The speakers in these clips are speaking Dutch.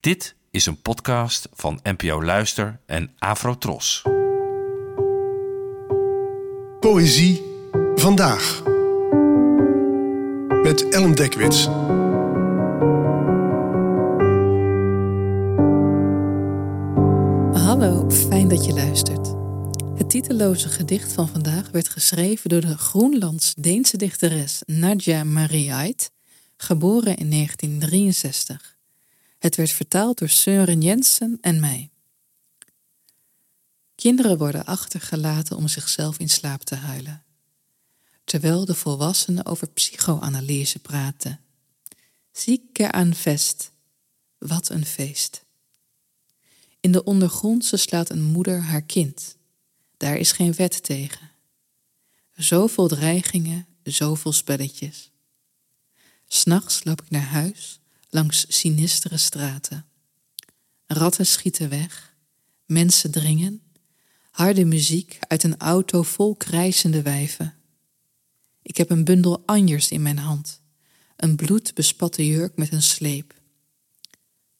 Dit is een podcast van NPO Luister en Afrotros. Poëzie vandaag. Met Ellen Dekwits. Hallo, fijn dat je luistert. Het titeloze gedicht van vandaag werd geschreven door de Groenlands-Deense dichteres Nadja Mariait, geboren in 1963. Het werd vertaald door Søren Jensen en mij. Kinderen worden achtergelaten om zichzelf in slaap te huilen, terwijl de volwassenen over psychoanalyse praten. Zieke aan vest, wat een feest. In de ondergrondse slaat een moeder haar kind. Daar is geen wet tegen. Zoveel dreigingen, zoveel spelletjes. S'nachts loop ik naar huis langs sinistere straten. Ratten schieten weg, mensen dringen, harde muziek uit een auto vol krijzende wijven. Ik heb een bundel anjers in mijn hand, een bloedbespatte jurk met een sleep.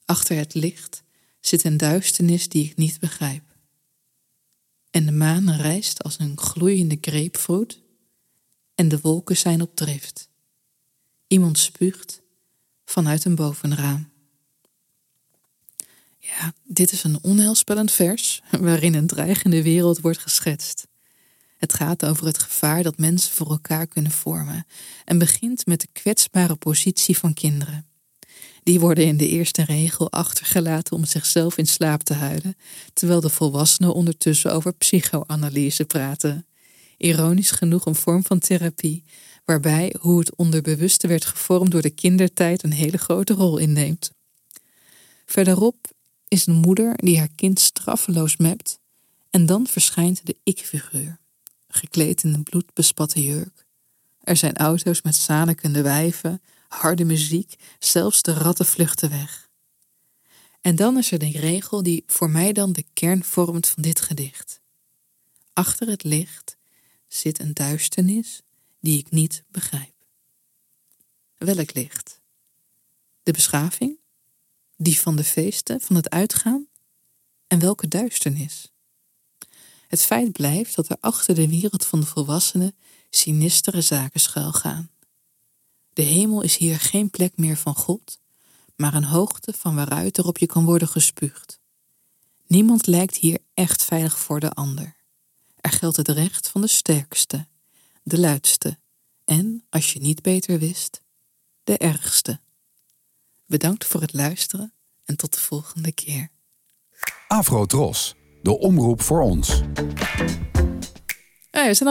Achter het licht zit een duisternis die ik niet begrijp. En de maan rijst als een gloeiende grapefruit en de wolken zijn op drift. Iemand spuugt vanuit een bovenraam. Ja, dit is een onheilspellend vers waarin een dreigende wereld wordt geschetst. Het gaat over het gevaar dat mensen voor elkaar kunnen vormen en begint met de kwetsbare positie van kinderen. Die worden in de eerste regel achtergelaten om zichzelf in slaap te huilen, terwijl de volwassenen ondertussen over psychoanalyse praten. Ironisch genoeg een vorm van therapie, waarbij hoe het onderbewuste werd gevormd door de kindertijd een hele grote rol inneemt. Verderop is een moeder die haar kind straffeloos mept, en dan verschijnt de ik-figuur, gekleed in een bloedbespatte jurk. Er zijn auto's met zanikende wijven, harde muziek, zelfs de ratten vluchten weg. En dan is er de regel die voor mij dan de kern vormt van dit gedicht. Achter het licht zit een duisternis die ik niet begrijp. Welk licht? De beschaving? Die van de feesten, van het uitgaan? En welke duisternis? Het feit blijft dat er achter de wereld van de volwassenen sinistere zaken schuilgaan. De hemel is hier geen plek meer van God, maar een hoogte van waaruit er op je kan worden gespuugd. Niemand lijkt hier echt veilig voor de ander. Er geldt het recht van de sterkste, de luidste en, als je niet beter wist, de ergste. Bedankt voor het luisteren en tot de volgende keer. Afro Tros, de omroep voor ons. Ah, we zijn